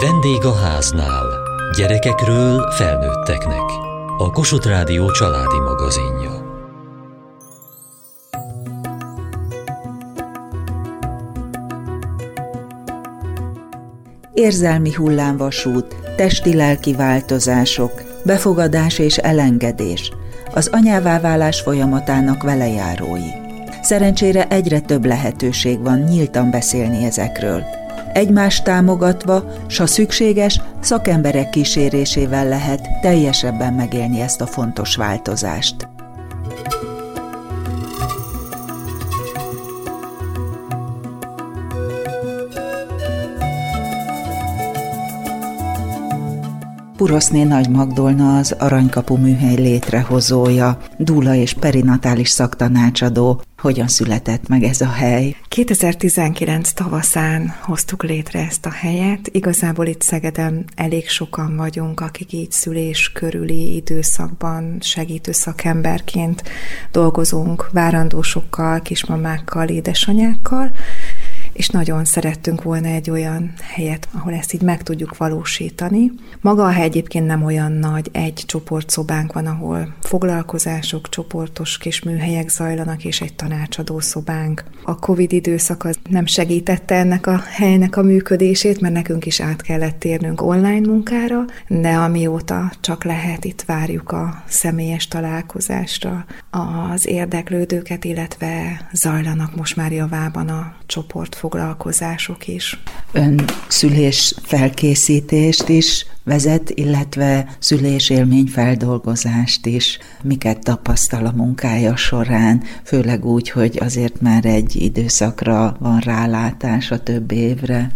Vendég a háznál. Gyerekekről felnőtteknek. A Kossuth Rádió családi magazinja. Érzelmi hullámvasút, testi-lelki változások, befogadás és elengedés, az anyává válás folyamatának velejárói. Szerencsére egyre több lehetőség van nyíltan beszélni ezekről – Egymást támogatva, s ha szükséges, szakemberek kísérésével lehet teljesebben megélni ezt a fontos változást. Puroszné Nagy Magdolna az Aranykapu műhely létrehozója, dúla és perinatális szaktanácsadó. Hogyan született meg ez a hely? 2019 tavaszán hoztuk létre ezt a helyet. Igazából itt Szegeden elég sokan vagyunk, akik így szülés körüli időszakban segítő szakemberként dolgozunk várandósokkal, kismamákkal, édesanyákkal, és nagyon szerettünk volna egy olyan helyet, ahol ezt így meg tudjuk valósítani. Maga a hely egyébként nem olyan nagy, egy csoportszobánk van, ahol foglalkozások, csoportos kis műhelyek zajlanak, és egy tanácsadó szobánk. A Covid időszak az nem segítette ennek a helynek a működését, mert nekünk is át kellett térnünk online munkára, de amióta csak lehet, itt várjuk a személyes találkozásra az érdeklődőket, illetve zajlanak most már javában a csoport foglalkozások is. Ön szülés felkészítést is vezet, illetve szülés feldolgozást is. Miket tapasztal a munkája során, főleg úgy, hogy azért már egy időszakra van rálátás a több évre?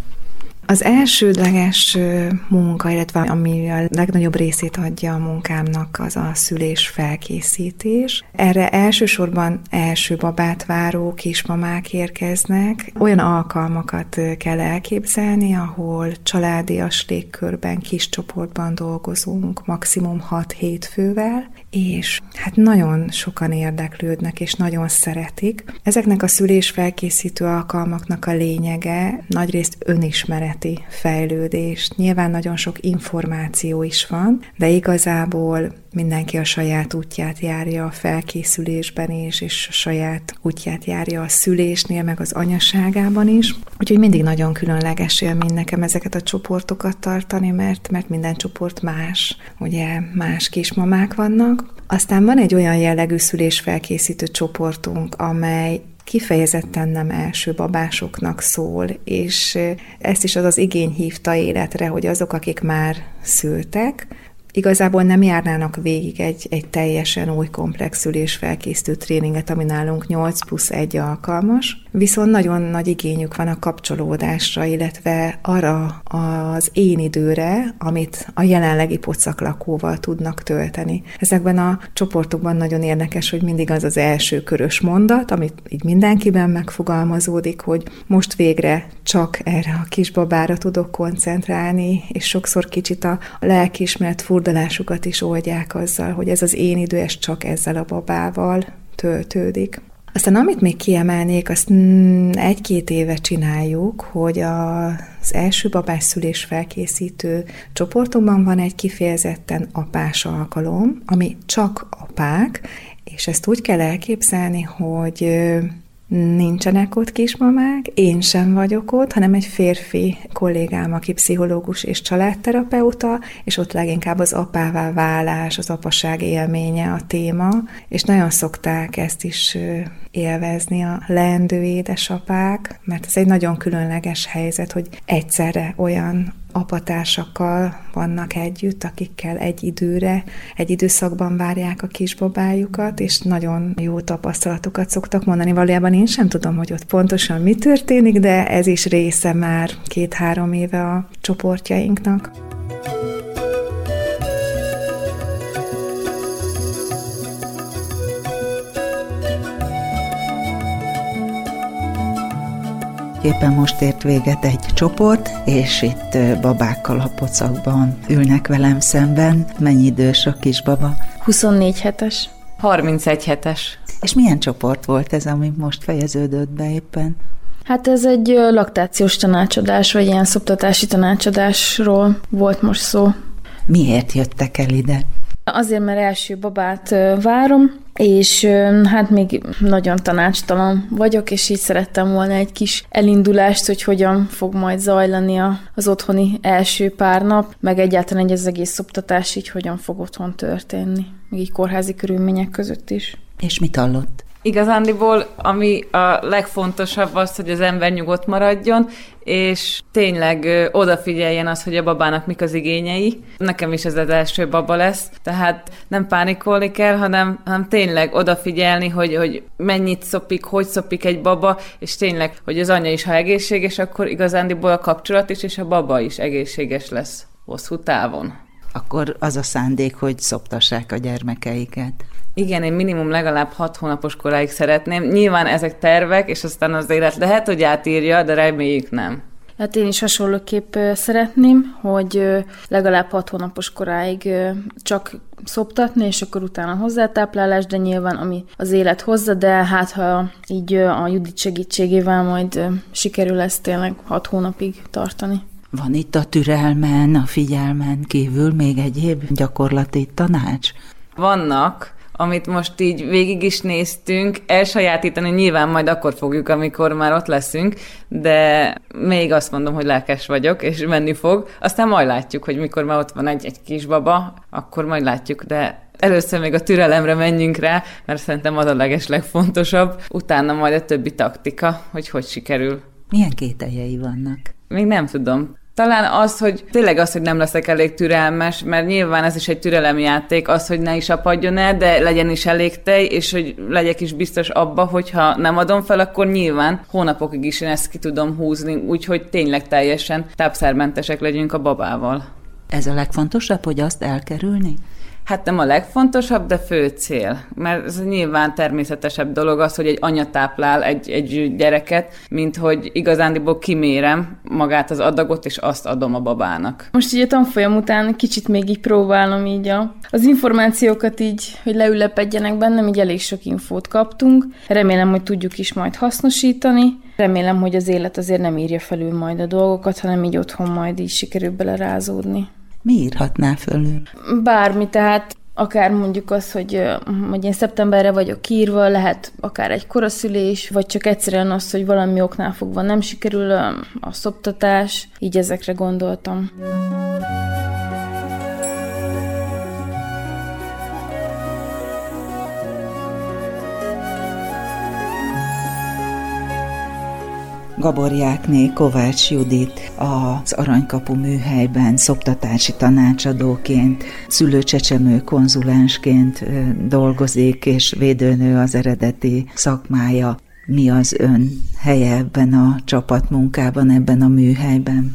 Az elsődleges munka, illetve ami a legnagyobb részét adja a munkámnak, az a szülés felkészítés. Erre elsősorban első babát váró kismamák érkeznek. Olyan alkalmakat kell elképzelni, ahol családias légkörben, kis csoportban dolgozunk, maximum 6-7 fővel, és hát nagyon sokan érdeklődnek, és nagyon szeretik. Ezeknek a szülés felkészítő alkalmaknak a lényege nagyrészt önismereti fejlődés. Nyilván nagyon sok információ is van, de igazából mindenki a saját útját járja a felkészülésben is, és a saját útját járja a szülésnél, meg az anyaságában is. Úgyhogy mindig nagyon különleges élmény nekem ezeket a csoportokat tartani, mert, mert minden csoport más. Ugye más kismamák vannak. Aztán van egy olyan jellegű szülésfelkészítő csoportunk, amely kifejezetten nem első babásoknak szól, és ezt is az az igény hívta életre, hogy azok, akik már szültek, igazából nem járnának végig egy, egy teljesen új komplex szülés felkészítő tréninget, ami nálunk 8 plusz 1 alkalmas, viszont nagyon nagy igényük van a kapcsolódásra, illetve arra az én időre, amit a jelenlegi pocaklakóval tudnak tölteni. Ezekben a csoportokban nagyon érdekes, hogy mindig az az első körös mondat, amit így mindenkiben megfogalmazódik, hogy most végre csak erre a kisbabára tudok koncentrálni, és sokszor kicsit a lelkiismeret furdalásukat is oldják azzal, hogy ez az én idő, ez csak ezzel a babával töltődik. Aztán amit még kiemelnék, azt mm, egy-két éve csináljuk, hogy az első babás szülés felkészítő csoportunkban van egy kifejezetten apás alkalom, ami csak apák, és ezt úgy kell elképzelni, hogy nincsenek ott kismamák, én sem vagyok ott, hanem egy férfi kollégám, aki pszichológus és családterapeuta, és ott leginkább az apává válás, az apaság élménye a téma, és nagyon szokták ezt is élvezni a leendő édesapák, mert ez egy nagyon különleges helyzet, hogy egyszerre olyan apatársakkal vannak együtt, akikkel egy időre, egy időszakban várják a kisbabájukat, és nagyon jó tapasztalatokat szoktak mondani. Valójában én sem tudom, hogy ott pontosan mi történik, de ez is része már két-három éve a csoportjainknak. Éppen most ért véget egy csoport, és itt babákkal a pocakban ülnek velem szemben. Mennyi idős a kisbaba? 24 hetes. 31 hetes. És milyen csoport volt ez, ami most fejeződött be éppen? Hát ez egy laktációs tanácsadás, vagy ilyen szoptatási tanácsadásról volt most szó. Miért jöttek el ide? Azért, mert első babát várom, és hát még nagyon tanácstalan vagyok, és így szerettem volna egy kis elindulást, hogy hogyan fog majd zajlani az otthoni első pár nap, meg egyáltalán egy az egész szoptatás így hogyan fog otthon történni, még így kórházi körülmények között is. És mit hallott? Igazándiból, ami a legfontosabb az, hogy az ember nyugodt maradjon, és tényleg ö, odafigyeljen az, hogy a babának mik az igényei. Nekem is ez az első baba lesz, tehát nem pánikolni kell, hanem, hanem tényleg odafigyelni, hogy, hogy mennyit szopik, hogy szopik egy baba, és tényleg, hogy az anya is, ha egészséges, akkor igazándiból a kapcsolat is, és a baba is egészséges lesz hosszú távon. Akkor az a szándék, hogy szoptassák a gyermekeiket. Igen, én minimum legalább hat hónapos koráig szeretném. Nyilván ezek tervek, és aztán az élet lehet, hogy átírja, de reméljük nem. Hát én is hasonlóképp szeretném, hogy legalább hat hónapos koráig csak szoptatni, és akkor utána hozzátáplálás, de nyilván ami az élet hozza, de hát ha így a Judit segítségével majd sikerül ezt tényleg hat hónapig tartani. Van itt a türelmen, a figyelmen kívül még egyéb gyakorlati tanács? Vannak, amit most így végig is néztünk, elsajátítani nyilván majd akkor fogjuk, amikor már ott leszünk, de még azt mondom, hogy lelkes vagyok, és menni fog. Aztán majd látjuk, hogy mikor már ott van egy, egy kisbaba, akkor majd látjuk, de először még a türelemre menjünk rá, mert szerintem az a leges legfontosabb, utána majd a többi taktika, hogy hogy sikerül. Milyen kételjei vannak? Még nem tudom. Talán az, hogy tényleg az, hogy nem leszek elég türelmes, mert nyilván ez is egy türelemjáték, az, hogy ne is apadjon el, de legyen is elég tej, és hogy legyek is biztos abba, hogyha nem adom fel, akkor nyilván hónapokig is én ezt ki tudom húzni, úgyhogy tényleg teljesen tápszermentesek legyünk a babával. Ez a legfontosabb, hogy azt elkerülni? Hát nem a legfontosabb, de fő cél. Mert ez nyilván természetesebb dolog az, hogy egy anya táplál egy, egy gyereket, mint hogy igazándiból kimérem magát az adagot, és azt adom a babának. Most így a tanfolyam után kicsit még így próbálom így a, az információkat így, hogy leülepedjenek bennem, így elég sok infót kaptunk. Remélem, hogy tudjuk is majd hasznosítani. Remélem, hogy az élet azért nem írja felül majd a dolgokat, hanem így otthon majd így sikerül belerázódni. Mi írhatná fölül? Bármi, tehát akár mondjuk az, hogy, hogy én szeptemberre vagyok írva, lehet akár egy koraszülés, vagy csak egyszerűen az, hogy valami oknál fogva nem sikerül a szoptatás, így ezekre gondoltam. Gaborjákné Kovács Judit az Aranykapu műhelyben szoptatási tanácsadóként, szülőcsecsemő konzulensként dolgozik, és védőnő az eredeti szakmája. Mi az ön helye ebben a csapatmunkában, ebben a műhelyben?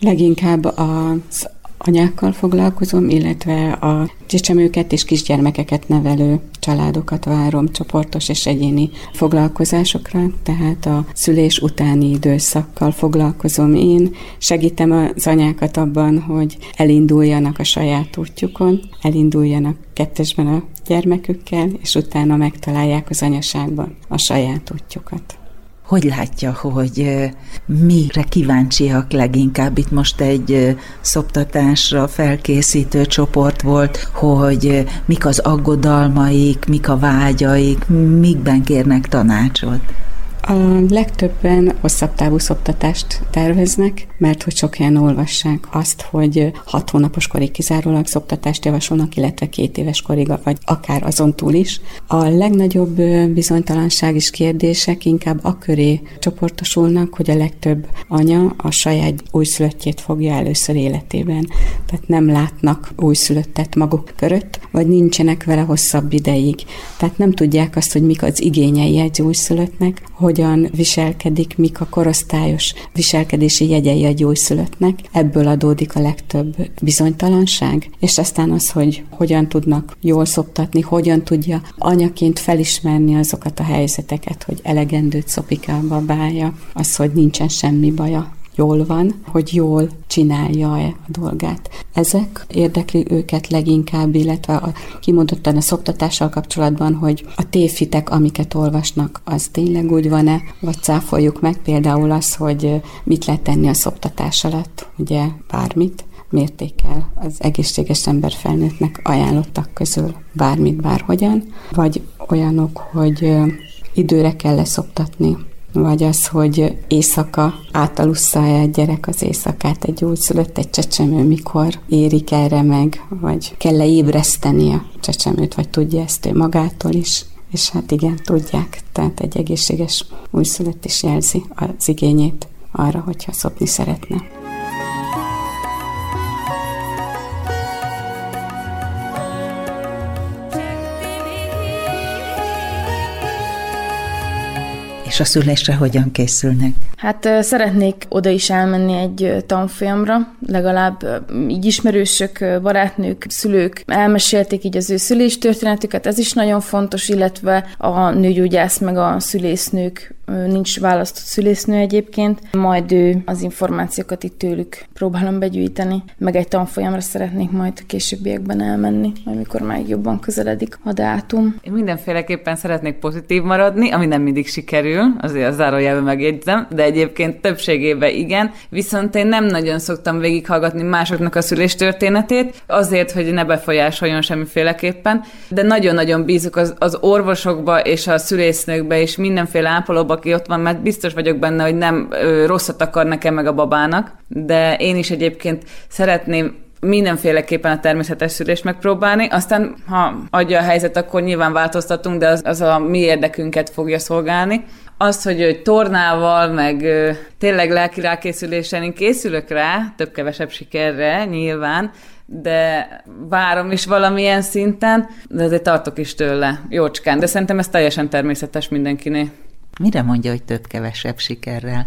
Leginkább az anyákkal foglalkozom, illetve a csecsemőket és kisgyermekeket nevelő családokat várom csoportos és egyéni foglalkozásokra, tehát a szülés utáni időszakkal foglalkozom én. Segítem az anyákat abban, hogy elinduljanak a saját útjukon, elinduljanak kettesben a gyermekükkel, és utána megtalálják az anyaságban a saját útjukat. Hogy látja, hogy mire kíváncsiak leginkább? Itt most egy szoptatásra felkészítő csoport volt, hogy mik az aggodalmaik, mik a vágyaik, mikben kérnek tanácsot. A legtöbben hosszabb távú szoptatást terveznek, mert hogy sok helyen olvassák azt, hogy hat hónapos korig kizárólag szoptatást javasolnak, illetve két éves korig, vagy akár azon túl is. A legnagyobb bizonytalanság és kérdések inkább a köré csoportosulnak, hogy a legtöbb anya a saját újszülöttjét fogja először életében. Tehát nem látnak újszülöttet maguk körött, vagy nincsenek vele hosszabb ideig. Tehát nem tudják azt, hogy mik az igényei egy újszülöttnek, hogy hogyan viselkedik, mik a korosztályos viselkedési jegyei a gyógyszülöttnek. Ebből adódik a legtöbb bizonytalanság, és aztán az, hogy hogyan tudnak jól szoptatni, hogyan tudja anyaként felismerni azokat a helyzeteket, hogy elegendőt szopik a babája, az, hogy nincsen semmi baja jól van, hogy jól csinálja-e a dolgát. Ezek érdekli őket leginkább, illetve a, kimondottan a szoktatással kapcsolatban, hogy a tévhitek, amiket olvasnak, az tényleg úgy van-e, vagy cáfoljuk meg például az, hogy mit lehet tenni a szoptatás alatt, ugye bármit, mértékkel az egészséges ember felnőttnek ajánlottak közül bármit, bárhogyan, vagy olyanok, hogy időre kell leszoktatni, vagy az, hogy éjszaka átalussza egy gyerek az éjszakát, egy újszülött, egy csecsemő, mikor érik erre meg, vagy kell-e ébreszteni a csecsemőt, vagy tudja ezt ő magától is. És hát igen, tudják, tehát egy egészséges újszülött is jelzi az igényét arra, hogyha szopni szeretne. És a szülésre hogyan készülnek? Hát szeretnék oda is elmenni egy tanfolyamra, legalább így ismerősök, barátnők, szülők elmesélték így az ő szüléstörténetüket, ez is nagyon fontos, illetve a nőgyógyász meg a szülésznők nincs választott szülésznő egyébként, majd ő az információkat itt tőlük próbálom begyűjteni, meg egy tanfolyamra szeretnék majd későbbiekben elmenni, amikor már jobban közeledik a dátum. Én mindenféleképpen szeretnék pozitív maradni, ami nem mindig sikerül, azért a zárójelben megjegyzem, de egyébként többségében igen, viszont én nem nagyon szoktam végighallgatni másoknak a szüléstörténetét, azért, hogy ne befolyásoljon semmiféleképpen, de nagyon-nagyon bízok az, az orvosokba és a szülésznőkbe és mindenféle ápolóba, aki ott van, mert biztos vagyok benne, hogy nem rosszat akar nekem meg a babának, de én is egyébként szeretném mindenféleképpen a természetes szülést megpróbálni, aztán ha adja a helyzet, akkor nyilván változtatunk, de az, az a mi érdekünket fogja szolgálni. Az, hogy, hogy tornával, meg tényleg lelki rákészülésen én készülök rá, több-kevesebb sikerre nyilván, de várom is valamilyen szinten, de azért tartok is tőle, jócskán, de szerintem ez teljesen természetes mindenkinél. Mire mondja, hogy több-kevesebb sikerrel?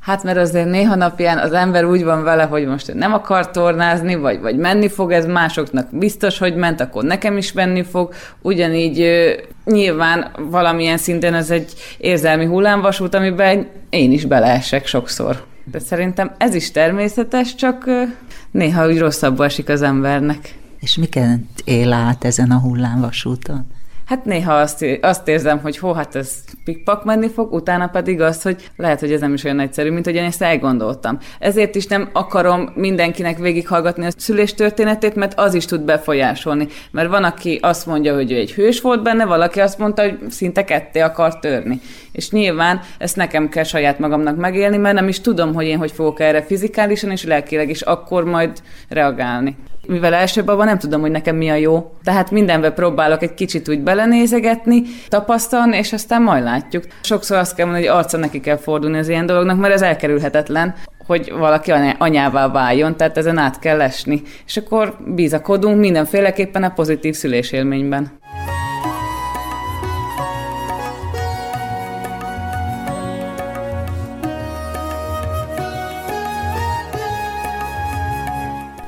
Hát mert azért néha napján az ember úgy van vele, hogy most nem akar tornázni, vagy, vagy menni fog, ez másoknak biztos, hogy ment, akkor nekem is menni fog. Ugyanígy nyilván valamilyen szinten ez egy érzelmi hullámvasút, amiben én is beleesek sokszor. De szerintem ez is természetes, csak néha úgy rosszabb esik az embernek. És miket él át ezen a hullámvasúton? Hát néha azt, azt érzem, hogy hó, hát ez pikpak menni fog, utána pedig az, hogy lehet, hogy ez nem is olyan egyszerű, mint hogy én ezt elgondoltam. Ezért is nem akarom mindenkinek végighallgatni a szülés történetét, mert az is tud befolyásolni. Mert van, aki azt mondja, hogy ő egy hős volt benne, valaki azt mondta, hogy szinte ketté akar törni. És nyilván ezt nekem kell saját magamnak megélni, mert nem is tudom, hogy én hogy fogok erre fizikálisan és lelkileg is akkor majd reagálni mivel első baba nem tudom, hogy nekem mi a jó. Tehát mindenbe próbálok egy kicsit úgy belenézegetni, tapasztalni, és aztán majd látjuk. Sokszor azt kell mondani, hogy arca neki kell fordulni az ilyen dolognak, mert ez elkerülhetetlen hogy valaki anyává váljon, tehát ezen át kell esni. És akkor bízakodunk mindenféleképpen a pozitív szülésélményben.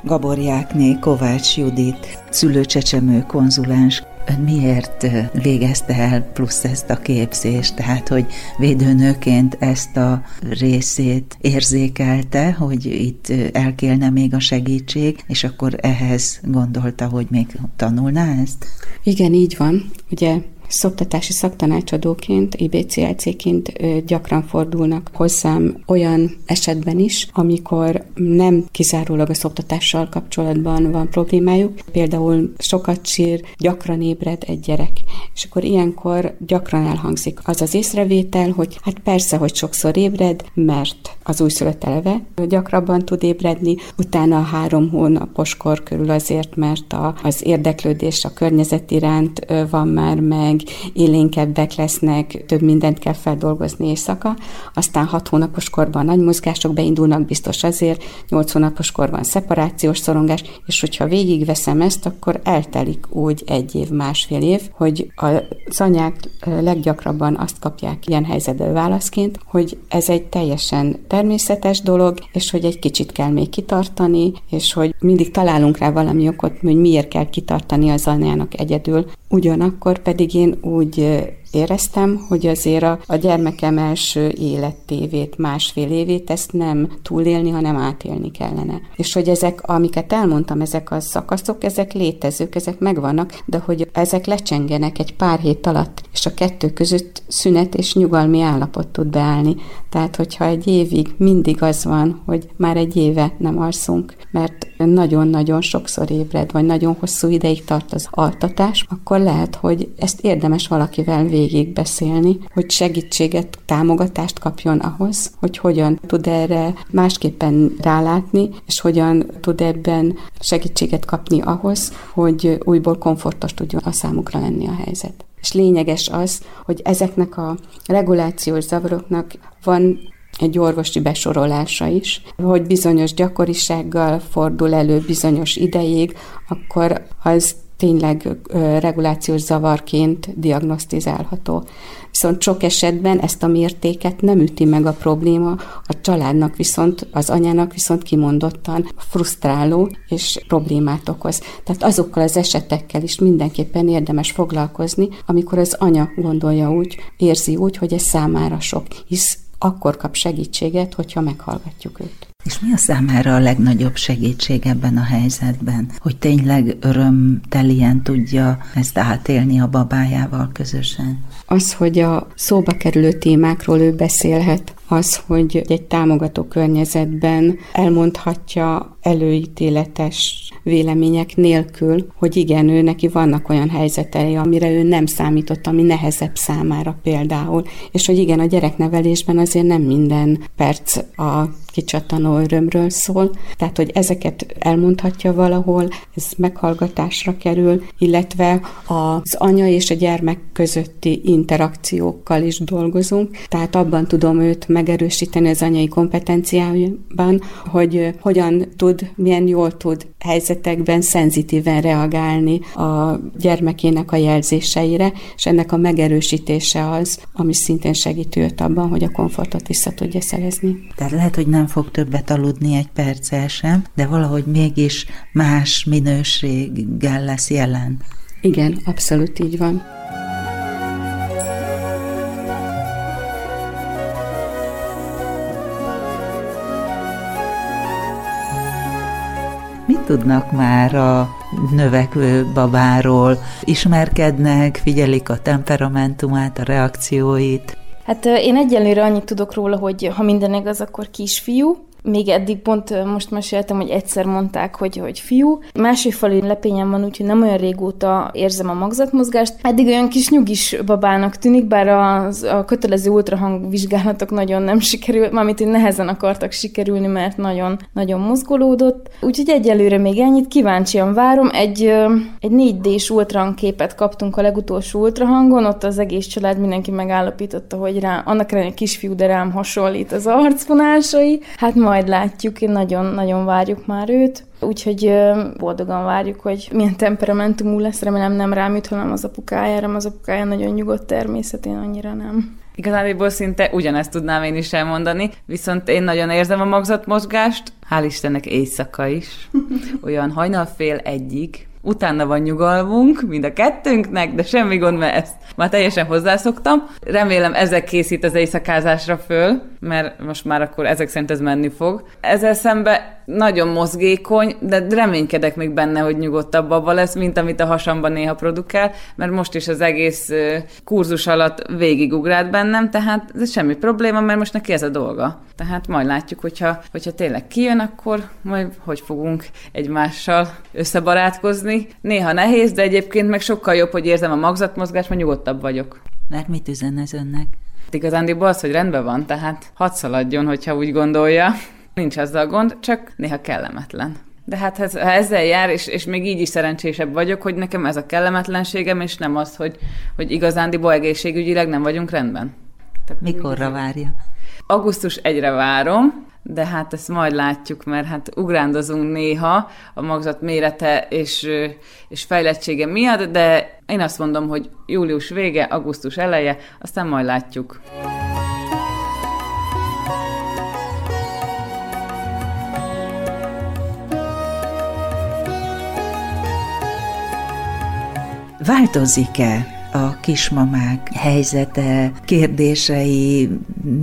Gaborjákné Kovács Judit, szülőcsecsemő konzulens, Ön miért végezte el plusz ezt a képzést, tehát hogy védőnőként ezt a részét érzékelte, hogy itt elkélne még a segítség, és akkor ehhez gondolta, hogy még tanulná ezt? Igen, így van. Ugye Szoktatási szaktanácsadóként, IBCLC-ként gyakran fordulnak hozzám olyan esetben is, amikor nem kizárólag a szoktatással kapcsolatban van problémájuk. Például sokat sír, gyakran ébred egy gyerek. És akkor ilyenkor gyakran elhangzik az az észrevétel, hogy hát persze, hogy sokszor ébred, mert az újszülött eleve gyakrabban tud ébredni, utána a három hónapos kor körül azért, mert a, az érdeklődés a környezet iránt van már meg, élénkebbek lesznek, több mindent kell feldolgozni éjszaka, aztán hat hónapos korban nagy mozgások beindulnak biztos azért, nyolc hónapos korban szeparációs szorongás, és hogyha végigveszem ezt, akkor eltelik úgy egy év, másfél év, hogy az anyák leggyakrabban azt kapják ilyen helyzetből válaszként, hogy ez egy teljesen természetes dolog, és hogy egy kicsit kell még kitartani, és hogy mindig találunk rá valami okot, hogy miért kell kitartani az anyának egyedül. Ugyanakkor pedig én úgy éreztem, hogy azért a, a gyermekem első életévét, másfél évét ezt nem túlélni, hanem átélni kellene. És hogy ezek, amiket elmondtam, ezek a szakaszok, ezek létezők, ezek megvannak, de hogy ezek lecsengenek egy pár hét alatt, és a kettő között szünet és nyugalmi állapot tud beállni. Tehát, hogyha egy évig mindig az van, hogy már egy éve nem alszunk, mert nagyon-nagyon sokszor ébred, vagy nagyon hosszú ideig tart az altatás, akkor lehet, hogy ezt érdemes valakivel végigbeszélni, hogy segítséget, támogatást kapjon ahhoz, hogy hogyan tud erre másképpen rálátni, és hogyan tud ebben segítséget kapni ahhoz, hogy újból komfortos tudjon a számukra lenni a helyzet. És lényeges az, hogy ezeknek a regulációs zavaroknak van egy orvosi besorolása is, hogy bizonyos gyakorisággal fordul elő bizonyos ideig, akkor az tényleg regulációs zavarként diagnosztizálható. Viszont sok esetben ezt a mértéket nem üti meg a probléma, a családnak viszont, az anyának viszont kimondottan frusztráló és problémát okoz. Tehát azokkal az esetekkel is mindenképpen érdemes foglalkozni, amikor az anya gondolja úgy, érzi úgy, hogy ez számára sok, hisz akkor kap segítséget, hogyha meghallgatjuk őt. És mi a számára a legnagyobb segítség ebben a helyzetben, hogy tényleg örömtelien tudja ezt átélni a babájával közösen? Az, hogy a szóba kerülő témákról ő beszélhet, az, hogy egy támogató környezetben elmondhatja előítéletes vélemények nélkül, hogy igen, ő neki vannak olyan helyzetei, amire ő nem számított, ami nehezebb számára például, és hogy igen, a gyereknevelésben azért nem minden perc a kicsattanó örömről szól, tehát hogy ezeket elmondhatja valahol, ez meghallgatásra kerül, illetve az anya és a gyermek közötti interakciókkal is dolgozunk, tehát abban tudom őt megerősíteni az anyai kompetenciájában, hogy hogyan tud, milyen jól tud helyzetekben szenzitíven reagálni a gyermekének a jelzéseire, és ennek a megerősítése az, ami szintén segít őt abban, hogy a komfortot vissza tudja szerezni. Tehát lehet, hogy nem fog többet aludni egy perccel sem, de valahogy mégis más minőséggel lesz jelen. Igen, abszolút így van. Tudnak már a növekvő babáról? Ismerkednek, figyelik a temperamentumát, a reakcióit? Hát én egyelőre annyit tudok róla, hogy ha minden igaz, akkor kisfiú, még eddig pont most meséltem, hogy egyszer mondták, hogy, hogy fiú. Másodfali lepényem van, úgyhogy nem olyan régóta érzem a magzatmozgást. Eddig olyan kis nyugis babának tűnik, bár a, a kötelező ultrahang vizsgálatok nagyon nem sikerült, mármint hogy nehezen akartak sikerülni, mert nagyon, nagyon mozgolódott. Úgyhogy egyelőre még ennyit kíváncsian várom. Egy, egy 4D-s ultrahang képet kaptunk a legutolsó ultrahangon, ott az egész család mindenki megállapította, hogy rá, annak ellenére kisfiú, de rám hasonlít az arcvonásai. Hát majd majd látjuk, én nagyon-nagyon várjuk már őt. Úgyhogy boldogan várjuk, hogy milyen temperamentumú lesz, remélem nem rám jut, hanem az apukájára, az apukája nagyon nyugodt természetén annyira nem. Igazából szinte ugyanezt tudnám én is elmondani, viszont én nagyon érzem a magzatmozgást, hál' Istennek éjszaka is, olyan hajnalfél egyig, utána van nyugalmunk, mind a kettőnknek, de semmi gond, mert ezt már teljesen hozzászoktam. Remélem ezek készít az éjszakázásra föl, mert most már akkor ezek szerint ez menni fog. Ezzel szembe nagyon mozgékony, de reménykedek még benne, hogy nyugodtabb abba lesz, mint amit a hasamban néha produkál, mert most is az egész kurzus alatt végigugrált bennem, tehát ez semmi probléma, mert most neki ez a dolga. Tehát majd látjuk, hogyha, hogyha tényleg kijön, akkor majd hogy fogunk egymással összebarátkozni. Néha nehéz, de egyébként meg sokkal jobb, hogy érzem a magzatmozgást, mert nyugodtabb vagyok. Mert mit üzen ez önnek? Igazándiból az, hogy rendben van, tehát hadd szaladjon, hogyha úgy gondolja. Nincs azzal gond, csak néha kellemetlen. De hát ha ezzel jár, és, és még így is szerencsésebb vagyok, hogy nekem ez a kellemetlenségem, és nem az, hogy, hogy igazándiból egészségügyileg nem vagyunk rendben. Tehát Mikorra várja? Augusztus egyre várom, de hát ezt majd látjuk, mert hát ugrándozunk néha a magzat mérete és, és fejlettsége miatt, de én azt mondom, hogy július vége, augusztus eleje, aztán majd látjuk. Változik-e a kismamák helyzete, kérdései,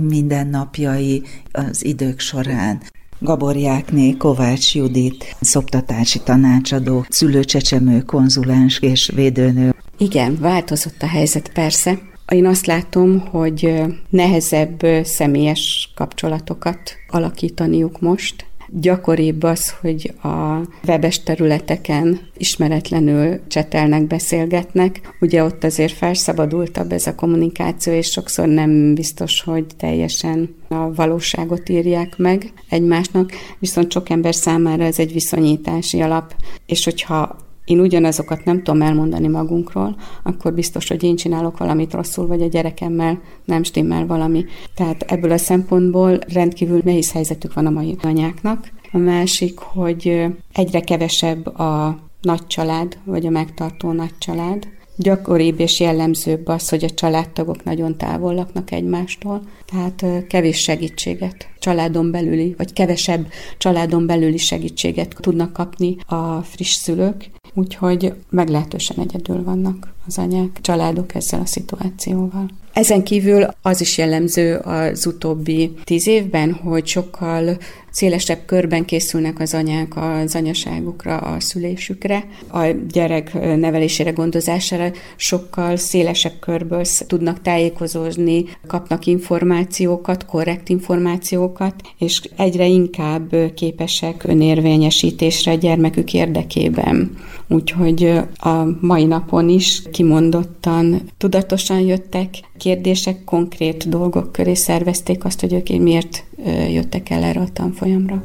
mindennapjai az idők során. Gaborjákné Kovács Judit, szoptatási tanácsadó, szülőcsecsemő, konzulens és védőnő. Igen, változott a helyzet persze. Én azt látom, hogy nehezebb személyes kapcsolatokat alakítaniuk most, gyakoribb az, hogy a webes területeken ismeretlenül csetelnek, beszélgetnek. Ugye ott azért felszabadultabb ez a kommunikáció, és sokszor nem biztos, hogy teljesen a valóságot írják meg egymásnak, viszont sok ember számára ez egy viszonyítási alap, és hogyha én ugyanazokat nem tudom elmondani magunkról, akkor biztos, hogy én csinálok valamit rosszul, vagy a gyerekemmel nem stimmel valami. Tehát ebből a szempontból rendkívül nehéz helyzetük van a mai anyáknak. A másik, hogy egyre kevesebb a nagy család, vagy a megtartó nagy család. Gyakoribb és jellemzőbb az, hogy a családtagok nagyon távol laknak egymástól, tehát kevés segítséget családon belüli, vagy kevesebb családon belüli segítséget tudnak kapni a friss szülők, úgyhogy meglehetősen egyedül vannak az anyák, családok ezzel a szituációval. Ezen kívül az is jellemző az utóbbi tíz évben, hogy sokkal szélesebb körben készülnek az anyák az anyaságukra, a szülésükre, a gyerek nevelésére, gondozására sokkal szélesebb körből tudnak tájékozódni, kapnak információkat, korrekt információkat, és egyre inkább képesek önérvényesítésre a gyermekük érdekében. Úgyhogy a mai napon is kimondottan tudatosan jöttek kérdések, konkrét dolgok köré szervezték azt, hogy ők miért jöttek el erre a tanfolyamra.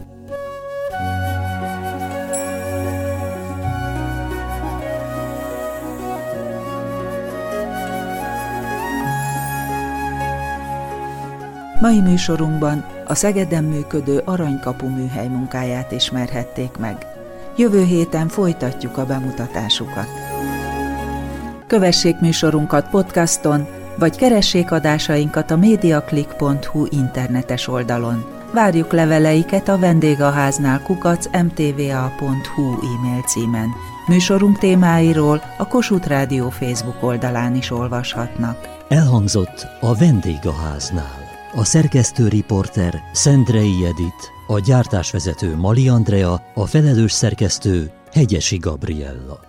Mai műsorunkban a Szegeden működő Aranykapu műhely munkáját ismerhették meg. Jövő héten folytatjuk a bemutatásukat. Kövessék műsorunkat podcaston, vagy keressék adásainkat a mediaclick.hu internetes oldalon. Várjuk leveleiket a vendégháznál kukac mtva.hu e-mail címen. Műsorunk témáiról a Kossuth Rádió Facebook oldalán is olvashatnak. Elhangzott a vendégháznál. A szerkesztő riporter Szendrei Edit, a gyártásvezető Mali Andrea, a felelős szerkesztő Hegyesi Gabriella.